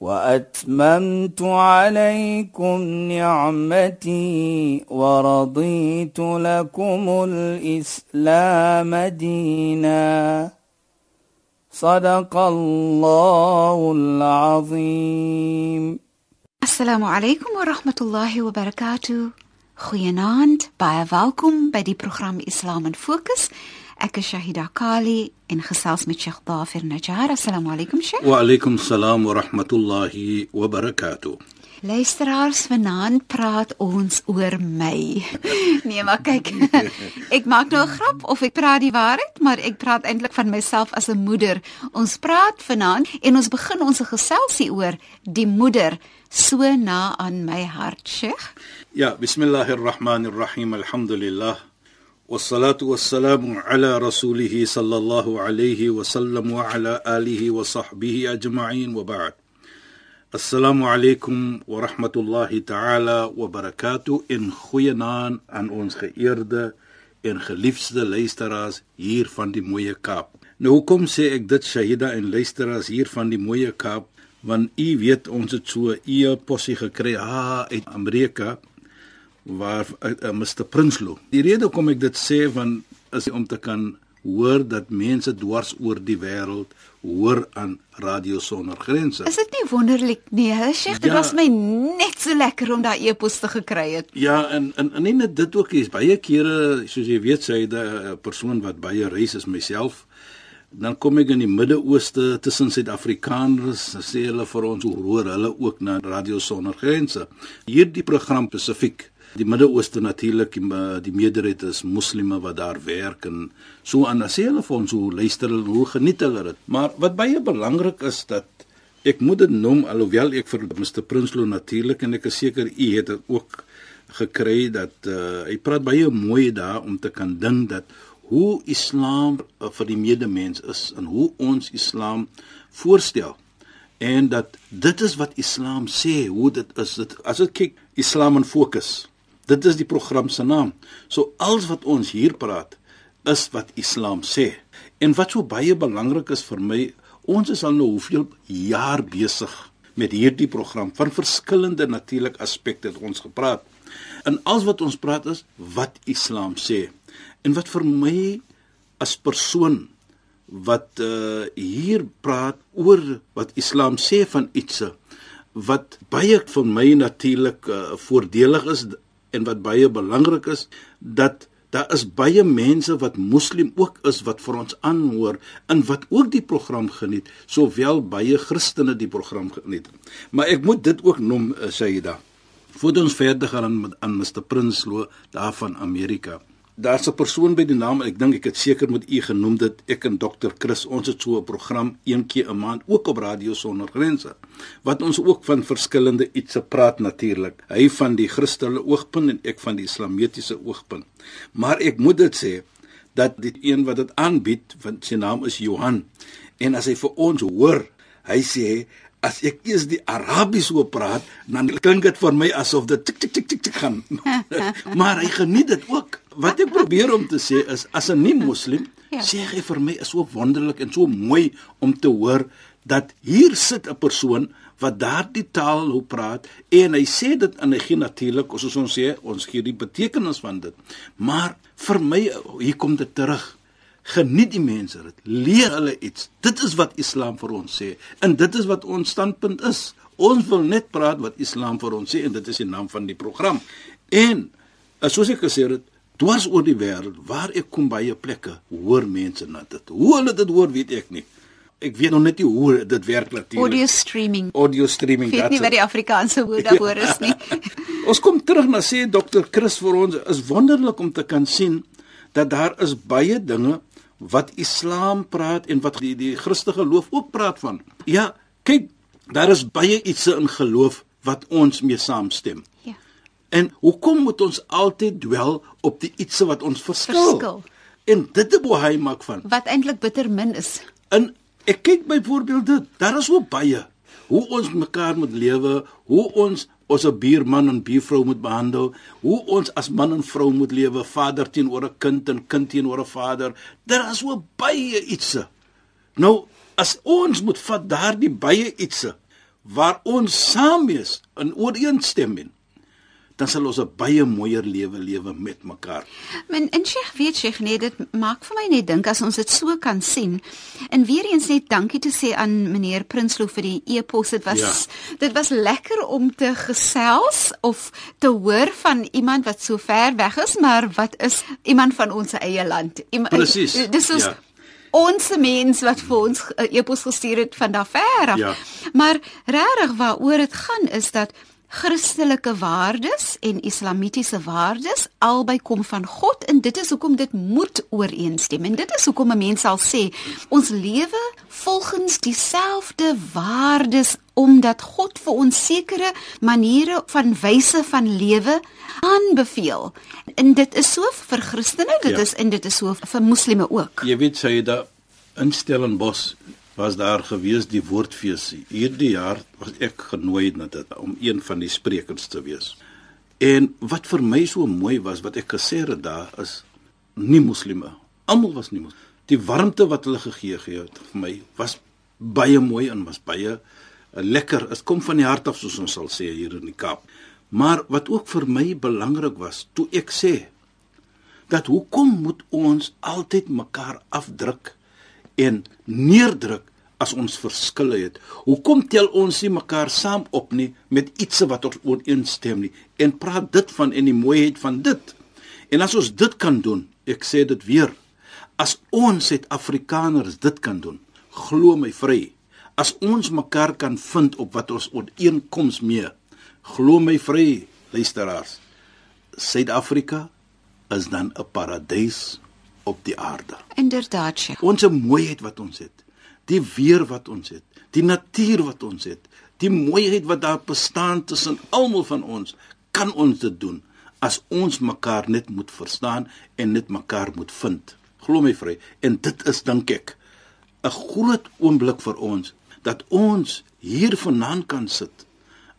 وأتممت عليكم نعمتي ورضيت لكم الإسلام دينا. صدق الله العظيم. السلام عليكم ورحمة الله وبركاته. خيانات بايفالكم بدي برنامج اسلام فوكس Ek is Shahida Kali en gesels met Sheikh Dafir Najjar. Assalamu alaykum Sheikh. Wa alaykum salaam wa rahmatullahi wa barakatuh. Luisteraars, vanaand praat ons oor my. Nee, maar kyk. Ek maak nou 'n grap of ek praat die waarheid, maar ek praat eintlik van myself as 'n moeder. Ons praat vanaand en ons begin ons geselsie oor die moeder so na aan my hart, Sheikh. Ja, bismillahirrahmanirrahim. Alhamdulillah. والصلاه والسلام على رسوله صلى الله عليه وسلم وعلى اله وصحبه اجمعين وبعد السلام عليكم ورحمه الله تعالى وبركاته in goeienaand aan ons geëerde en geliefde luisteraars hier van die mooie Kaap. Nou hoekom sê ek dit Shahida en luisteraars hier van die mooie Kaap? Want u weet ons het so 'n e-possie gekry ha uit Amerika waar uh, uh, Mr Prinsloo. Die rede hoekom ek dit sê van is om te kan hoor dat mense dwars oor die wêreld hoor aan Radio Sonder Grense. Is dit nie wonderlik nie, hè? Sheikh, dit Ja. was my net so lekker om daai e-pos te gekry het. Ja, en en, en nie net dit ook is baie kere soos jy weet sy 'n persoon wat baie reis is myself. Dan kom ek in die Midde-Ooste tussen Suid-Afrikaners, sê hulle vir ons hoe hoor hulle ook na Radio Sonder Grense. Hierdie program spesifiek Die Midde-Ooste natuurlik die, me- die meerderheid is moslime wat daar werk en so aan. Sê hulle vir ons hoe luister hulle, hoe geniet hulle dit. Maar wat baie belangrik is dat ek moet dit noem alhoewel ek vir Mr Prinsloo natuurlik en ek is seker u het dit ook gekry dat uh, hy praat baie mooi daar om te kan dink dat hoe Islam uh, vir die medemens is en hoe ons Islam voorstel en dat dit is wat Islam sê hoe dit is dit as ek kyk Islam in fokus dit is die program se naam. So alles wat ons hier praat is wat Islam sê. En wat so baie belangrik is vir my ons is al nou hoeveel jaar besig met hierdie program van verskillende natuurlik aspekte het ons gepraat. En alles wat ons praat is wat Islam sê. En wat vir my as persoon wat uh, hier praat oor wat Islam sê van iets wat baie vir my natuurlik uh, voordelig is en wat baie belangrik is dat daar is baie mense wat moslim ook is wat vir ons aanhoor en wat ook die program geniet sowel baie Christene die program geniet. Maar ek moet dit ook noem uh, Saida. Voordat ons verder gaan aan, aan Mr Prinsloo daar van Amerika. Daar's 'n persoon by die naam ek dink ek het seker met u genoem dit ek en Dr Chris ons het so 'n program een keer 'n maand ook op Radio Sonder Grense wat ons ook van verskillende ietsie praat natuurlik hy van die Christelike oogpunt en ek van die islamitiese oogpunt. Maar ek moet dit sê dat die een wat dit aanbied want sy naam is Johan en as hy vir ons hoor hy sê as ek eers die Arabies so praat dan klink dit vir my asof dit tik tik tik tik tik gaan. Maar hy geniet dit ook wat ek probeer om te sê is as 'n nie moslim Ja. sê hy vir my is so wonderlik en so mooi om te hoor dat hier sit 'n persoon wat daardie taal hoe praat en hy sê dit en hy gee natuurlik soos ons sê ons gee die betekenis van dit. Maar vir my hier kom dit terug. Geniet die mense dit. Leer hulle iets. Dit is wat islam vir ons sê. En dit is wat ons standpunt is. Ons wil net praat wat islam vir ons sê en dit is die naam van die program. En eh, soos ek gesê het dwars oor die wêreld waar ek kom baie plekke hoor mense na dit hoe hulle dit hoor weet ek nie ek weet nog net nie hoe dit werk natuurlik Audio streaming. audio streaming Ek weet nie wat die Afrikaanse woord daarvoor is nie. Ons kom terug na sê Dr. Chris vir ons is wonderlik om te kan sien dat daar is baie dinge wat Islam praat en wat die die Christelike geloof ook praat van. Ja, kyk, daar is baie iets in geloof wat ons mee saamstem. Ja. En hoekom moet ons altyd dwel op die ietsie wat ons verskil? Verskil. En dit is hoe hy maak van. Wat eintlik bitter min is. En ek kyk byvoorbeeld dit, daar is so baie hoe ons mekaar moet lewe, hoe ons ons 'n buurman en buurvrou moet behandel, hoe ons as man en vrou moet lewe, vader teenoor 'n kind en kind teenoor 'n vader. Daar is so baie ietsie. Nou, as ons moet vat daardie baie ietsie waar ons saam is in ooreenstemming dan sal ons 'n baie mooier lewe lewe met mekaar. Men en Sheikh weet Sheikh nee dit maak vir my net dink as ons dit so kan sien. En weer eens net dankie te sê aan meneer Prinsloo vir die e-pos. Dit was Ja. dit was lekker om te gesels of te hoor van iemand wat so ver weg is, maar wat is iemand van ons eie land. Presies, Dis is ja. ons mens wat vir ons e-pos gestuur het van daar ver af. Ja. Maar regtig waaroor dit gaan is dat Christelike waardes en islamitiese waardes albei kom van God en dit is hoekom dit moet ooreenstem. En dit is hoekom 'n mens sal sê ons lewe volgens dieselfde waardes omdat God vir ons sekere maniere van wyse van lewe aanbeveel. En dit is so vir Christene, dit Ja. is en dit is so vir moslime ook. Jy weet sy da in Stellenbosch was daar gewees die woordfees. Hierdie jaar was ek genooi na dit om een van die sprekers te wees. En wat vir my so mooi was wat ek gesê het daar is nie moslime. Almal was nie moslim. Die warmte wat hulle gegee gee het vir my was baie mooi en was baie uh, lekker. Dit kom van die hart af soos ons sal sê hier in die Kaap. Maar wat ook vir my belangrik was, toe ek sê dat hoekom moet ons altyd mekaar afdruk en neerdruk as ons verskille het? Hoekom tel ons nie mekaar saam op nie met iets wat ons ooreenstem nie en praat dit van en die mooiheid van dit? En as ons dit kan doen, ek sê dit weer, as ons Suid-Afrikaners dit kan doen, glo my vry, as ons mekaar kan vind op wat ons ooreenkoms mee, glo my vry, luisteraars, Suid-Afrika is dan 'n paradys op die aarde. Inderdaad, Sheikh. Ons mooiheid wat ons het, die weer wat ons het, die natuur wat ons het, die mooiheid wat daar bestaan tussen almal van ons, kan ons dit doen as ons mekaar net moet verstaan en net mekaar moet vind. Glo my vry, en dit is dink ek 'n groot oomblik vir ons dat ons hier vanaand kan sit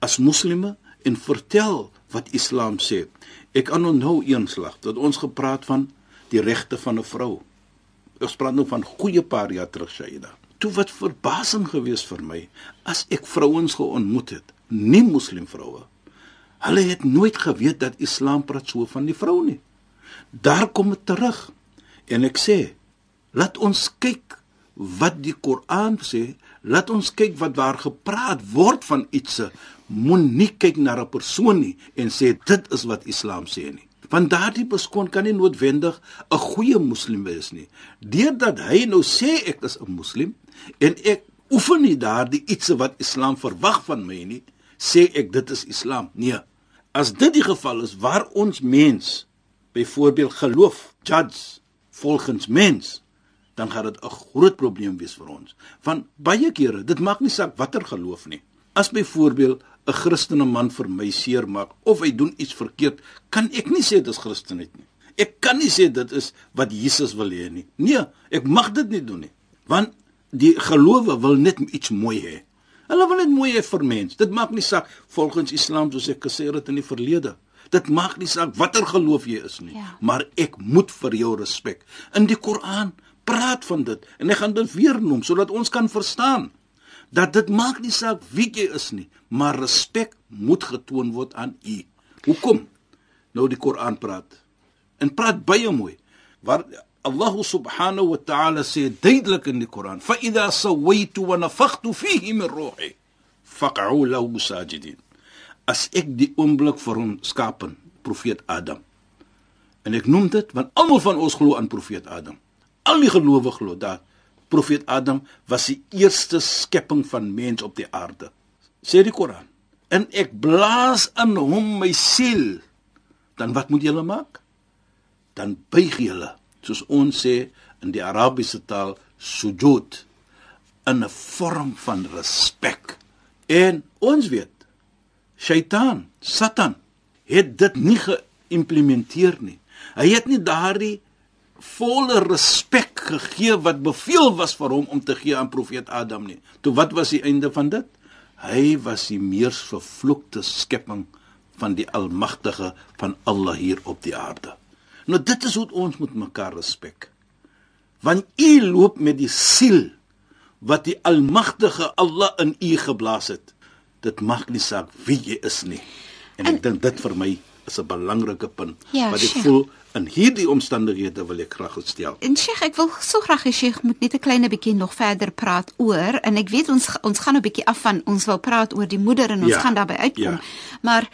as moslime en vertel wat Islam sê. Ek kan onthou eenslag dat ons gepraat van die regte van 'n vrou. Ons praat nou van goeie paar jaar terug, Shaida. Toe wat verbasing gewees vir my as ek vrouens geontmoet het, nie moslim vroue. Hulle het nooit geweet dat Islam praat so van die vrou nie. Daar kom dit terug. En ek sê, laat ons kyk wat die Koran sê, laat ons kyk wat daar gepraat word van iets. Moenie kyk na 'n persoon nie en sê dit is wat Islam sê nie. Want daardie persoon kan nie noodwendig 'n goeie moslim wees nie. Deurdat hy nou sê ek is 'n moslim en ek oefen nie daardie iets wat Islam verwag van my nie, sê ek dit is Islam. Nee. As dit die geval is waar ons mens byvoorbeeld geloof judge volgens mens dan gaan dit 'n groot probleem wees vir ons. Want baie kere, dit maak nie saak watter geloof nie. As byvoorbeeld 'n Christene man vir my seermaak of hy doen iets verkeerd, kan ek nie sê dit is Christenheid nie. Ek kan nie sê dit is wat Jesus wil hê nie. Nee, ek mag dit nie doen nie. Want die gelowe wil net iets mooi hê. Hulle wil net mooi hê vir mens. Dit maak nie saak volgens Islam soos ek gesê het in die verlede. Dit maak nie saak watter geloof jy is nie, Ja. maar ek moet vir jou respek. In die Koran praat van dit en ek gaan dit weer noem sodat ons kan verstaan dat dit maak nie saak wie jy is nie, maar respek moet getoon word aan u. Hoekom? Nou die Koran praat. En praat baie mooi. Waar Allah subhanahu wa ta'ala sê duidelik in die Koran: "Fa idha sawaytu wa nafakhtu fihi min ruhi, faq'u lahu sajidin." As ek die oomblik vir hom skapen, profeet Adam. En ek noem dit want almal van ons glo aan profeet Adam. Al die gelowiges glo dat profeet Adam was die eerste skepping van mens op die aarde. Sê die Koran. En ek blaas in hom my siel. Dan wat moet julle maak? Dan buig julle, soos ons sê in die Arabiese taal, sujud in 'n vorm van respek. En ons weet Shaitaan, Satan het dit nie geïmplementeer nie. Hy het nie daardie volle respek gegee wat beveel was vir hom om te gee aan profeet Adam nie. Toe wat was die einde van dit? Hy was die mees vervloekte skepping van die Almagtige van Allah hier op die aarde. Nou dit is hoe ons moet mekaar respek. Want u loop met die siel wat die Almagtige Allah in u geblaas het. Dit maak nie saak wie jy is nie. En, en ek dink dit vir my is 'n belangrike punt ja, wat ek Sheikh. voel in hierdie omstandighede wil ek graag stel. En Sheikh, ek wil so graag hê Sheikh moet net 'n klein bietjie nog verder praat oor en ek weet ons ons gaan 'n bietjie af van ons wil praat oor die moeder en ons Ja, gaan daarbey uitkom. ja. Maar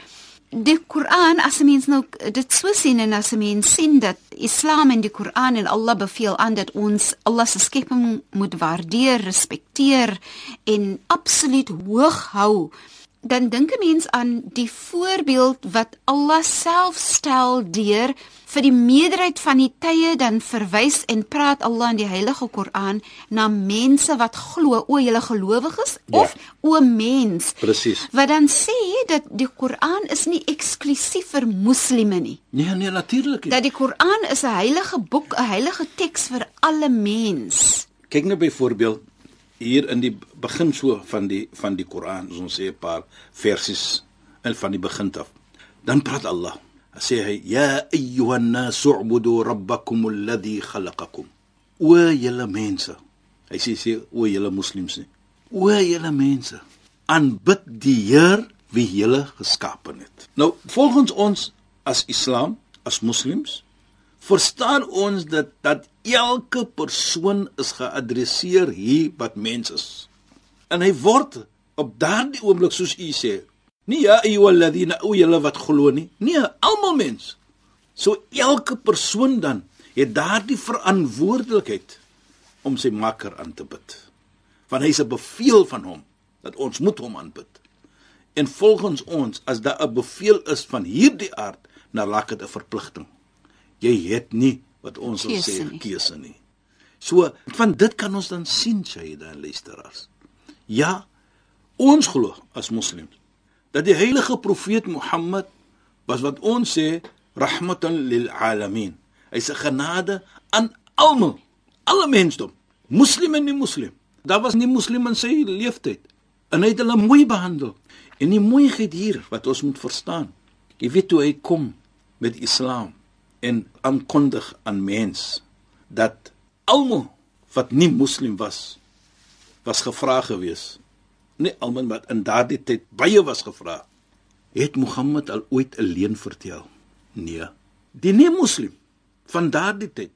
die Koran as 'n mens nou dit so sien en as 'n mens sien dat Islam en die Koran en Allah beveel aan dat ons Allah se skepping moet waardeer, respekteer en absoluut hoog hou dan dink 'n mens aan die voorbeeld wat Allah self stel deur vir die meerderheid van die tye dan verwys en praat Allah in die Heilige Koran na mense wat glo o julle gelowiges Ja. of o mens. Presies. Wat dan sê dat die Koran is nie eksklusief vir moslime nie. Nee nee natuurlik. Dat die Koran is 'n heilige boek, 'n heilige teks vir alle mens. Kyk nou byvoorbeeld hier in die begin so van die van die Koran, as ons sê 'n paar versies in van die begin af. Dan praat Allah. Hy sê hy ya ayyuhan nas u'budu rabbakum alladhi khalaqakum. O julle mense. Hy sê sê o julle moslems nie. O julle mense, aanbid die Heer wie julle geskaap het. Nou volgens ons as Islam, as moslems, verstaan ons dat dat elke persoon is geadresseer hier wat mens is. En hy word op daardie oomblik soos u sê, nie ja ayyuhalladhina o julle wat glo nie, nee, almal mens. So elke persoon dan het daardie verantwoordelikheid om sy maker aan te bid. Want hy's 'n beveel van hom dat ons moet hom aanbid. En volgens ons as daar 'n beveel is van hierdie aard, dan raak dit 'n verpligting. Jy het nie wat ons Keuse sê keuse nie. So van dit kan ons dan sien Shaida en luisteraars. Ja, ons glo as moslems dat die heilige profeet Mohammed was wat ons sê rahmatan lil alamin. Hy's 'n genade aan almal, alle mensdom, moslim en nie moslim. Daar was nie moslim in sy lewenstyd en hy het hulle mooi behandel. En die mooiheid hier wat ons moet verstaan. Jy weet hoe hy kom met Islam en aankondig aan mens dat almal wat nie moslim was was gevra gewees. Nie almal wat in daardie tyd baie was gevra. Het Mohammed al ooit 'n leuen vertel? Nee. Die nie moslim van daardie tyd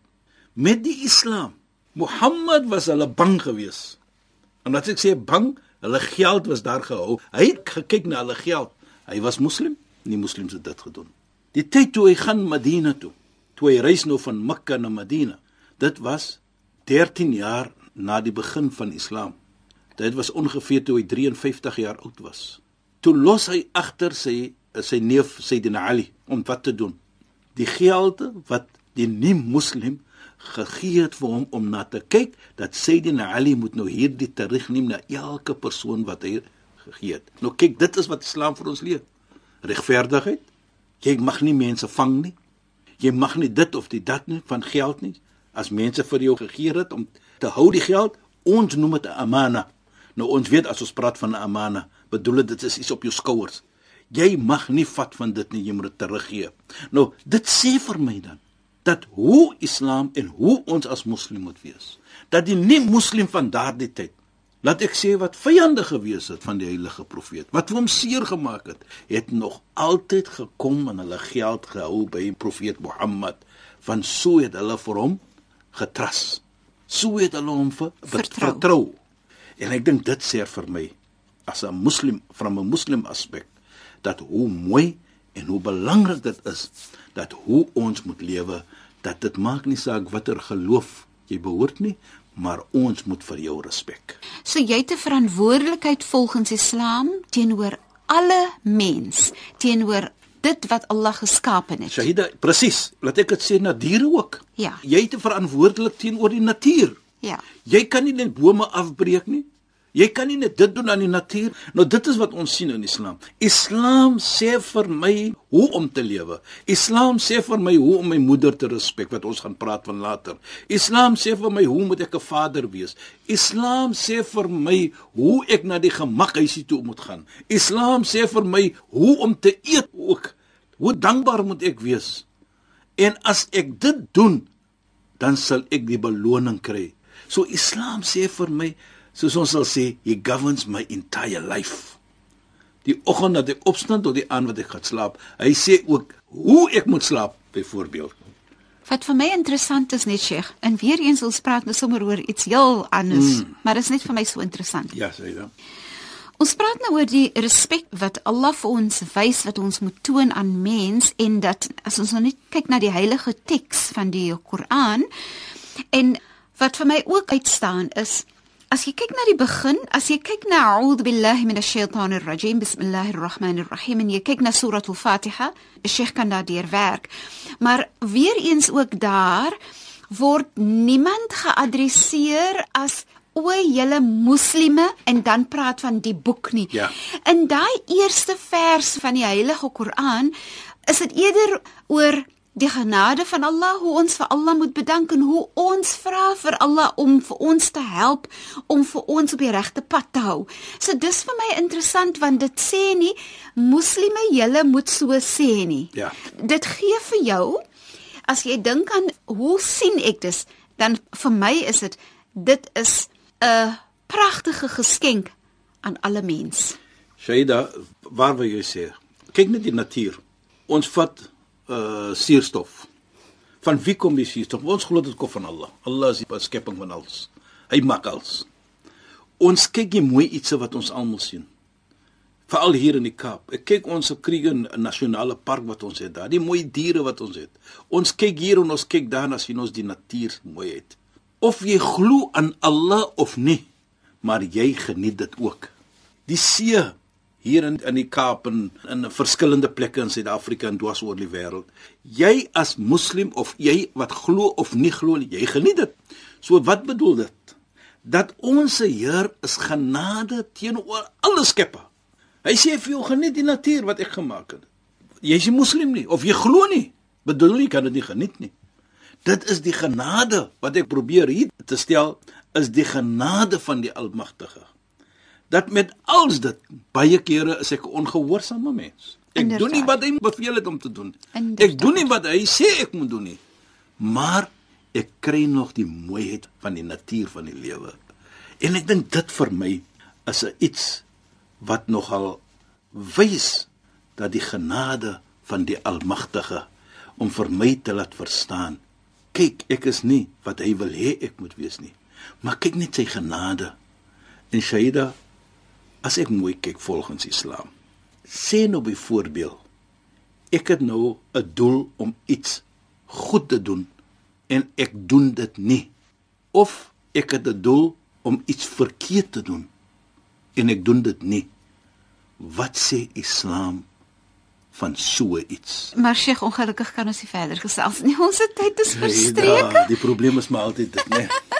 met die Islam. Mohammed was hulle bang gewees. En as ek sê bang, hulle geld was daar gehou. Hy het gekyk na hulle geld. Hy was moslim, nie moslims het dit gedoen. Die tyd toe hy gaan Madina toe, toe hy reis nou van Mekka na Madina. Dit was 13 jaar na die begin van Islam. Dit was ongeveer toe hy 53 jaar oud was. Toe los hy agter sy sy neef Sayyidina Ali om wat te doen. Die gelde wat die nie-moslim gegee het vir hom om na te kyk dat Sayyidina Ali moet nou hierdie terugneem na elke persoon wat hy gegee het. Nou kyk, dit is wat Islam vir ons leer. Regverdigheid. Jy mag nie mense vang nie. Jy mag nie dit of die dat nie van geld nie. As mense vir jou gegee het om te hou die geld, ons noem dit 'n amana. Nou ons weet as ons praat van 'n amana, bedoel dit dit is iets op jou skouers. Jy mag nie vat van dit nie, jy moet dit teruggee. Nou, dit sê vir my dan dat hoe Islam en hoe ons as moslim moet wees. Dat die nie-moslim van daardie tyd laat ek sê wat vyande gewees het van die heilige profeet, wat hom seer gemaak het, het nog altyd gekom en hulle geld gehou by profeet Mohammed, van so het hulle vir hom getras. So het hulle hom ver, Vertrou. vertrou. En ek dink dit sê vir my as 'n moslim van 'n moslim aspek dat hoe mooi en hoe belangrik dit is dat hoe ons moet lewe dat dit maak nie saak watter geloof jy behoort nie maar ons moet vir jou respek. So jy het 'n verantwoordelikheid volgens Islam teenoor alle mens, teenoor dit wat Allah geskapen het. Shahida, presies. Laat ek dit sê na diere ook. Ja. Jy het 'n verantwoordelik teenoor die natuur. Ja. Jy kan nie net bome afbreek nie. Jy kan nie net dit doen aan die natuur. Nou dit is wat ons sien in Islam. Islam sê vir my hoe om te lewe. Islam sê vir my hoe om my moeder te respek wat ons gaan praat van later. Islam sê vir my hoe moet ek 'n vader wees. Islam sê vir my hoe ek na die gemakhuisie toe moet gaan. Islam sê vir my hoe om te eet ook. Hoe dankbaar moet ek wees? En as ek dit doen, dan sal ek die beloning kry. So Islam sê vir my soos ons sal sê, he governs my entire life. Die oggend dat ek opstaan tot die aand wat ek gaan slaap, hy sê ook hoe ek moet slaap byvoorbeeld. Wat vir my interessant is net Sheikh, en weer eens ons praat nou sommer oor iets heel anders, mm. maar dit is net vir my so interessant. Ja, sê dan. Ons praat nou oor die respek wat Allah vir ons wys wat ons moet toon aan mens en dat as ons nou net kyk na die heilige teks van die Koran en wat vir my ook uitstaan is As jy kyk na die begin, as jy kyk na A'udhu billahi minash shaitaanir rajeem, bismillahir rahmanir rahim en jy kyk na Surah Al-Fatiha, die Sheikh kan daardeur werk. Maar weer eens ook daar word niemand geadresseer as o, julle moslime en dan praat van die boek nie. Ja. In daai eerste vers van die Heilige Koran is dit eerder oor die genade van Allah hoe ons vir Allah moet bedank en hoe ons vra vir Allah om vir ons te help om vir ons op die regte pad te hou. So dis vir my interessant want dit sê nie moslime julle moet so sê nie. Ja. Dit gee vir jou as jy dink aan hoe sien ek dit dan vir my is dit dit is 'n pragtige geskenk aan alle mens. Shaida, waar wil jy sê? Kyk net die natuur. Ons vat uh suurstof. Van wie kom die suurstof? Ons glo dit kom van Allah. Allah is die skepping van alles. Hy maak alles. Ons kyk nie mooi iets wat ons almal sien. Veral hier in die Kaap. Ek kyk ons op Kruger Nasionale Park wat ons het daar. Die mooi diere wat ons het. Ons kyk hier en ons kyk daarna sien ons die natuur mooi het. Of jy glo aan Allah of nie, maar jy geniet dit ook. Die see hier in in die Kaap en in verskillende plekke in Suid-Afrika en dwars oor die wêreld. Jy as moslim of jy wat glo of nie glo jy geniet dit. So wat bedoel dit? Dat ons Heer is genade teenoor alle skeppe. Hy sê vir jou geniet die natuur wat ek gemaak het. Jy is 'n moslim nie of jy glo nie, bedoel jy kan dit nie geniet nie. Dit is die genade wat ek probeer hier te stel is die genade van die Almagtige dat met als dit baie kere is ek 'n ongehoorsame mens. Ek Inderdaad. doen nie wat hy beveel het om te doen. Inderdaad. Ek doen nie wat hy sê ek moet doen nie. Maar ek kry nog die mooiheid van die natuur van die lewe. En ek dink dit vir my is 'n iets wat nogal wys dat die genade van die Almagtige om vir my te laat verstaan. Kyk, ek is nie wat hy wil hê ek moet wees nie. Maar kyk net sy genade. En Shaida, as ek mooi kyk volgens Islam. Sê nou byvoorbeeld ek het nou 'n doel om iets goed te doen en ek doen dit nie of ek het 'n doel om iets verkeerd te doen en ek doen dit nie. Wat sê Islam van so iets? Maar Sheikh, ongelukkig kan ons nie verder gesels nie. Ons tyd is verstreke. Ja, die probleem is maar altyd dit, né? ja,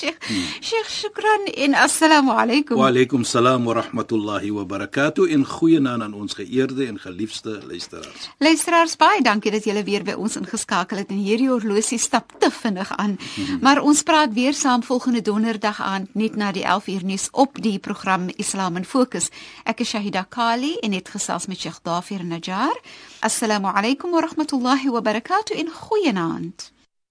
Sheikh. Hmm. Sheikh, shukran en assalamu alaykum. Wa alaykum salaam wa rahmatullahi wa barakatuh en goeienaand aan ons geëerde en geliefde luisteraars. Luisteraars, baie dankie dat julle weer by ons ingeskakel het en hierdie horlosie stap te vinnig aan. Hmm. Maar ons praat weer saam volgende donderdag aan net na die 11 uur nuus op die program Islam in Fokus. Ek is Shahida Kali en het gesels met Sheikh Dafir Najjar. Assalamu alaykum wa rahmatullahi wa barakatuh en goeienaand.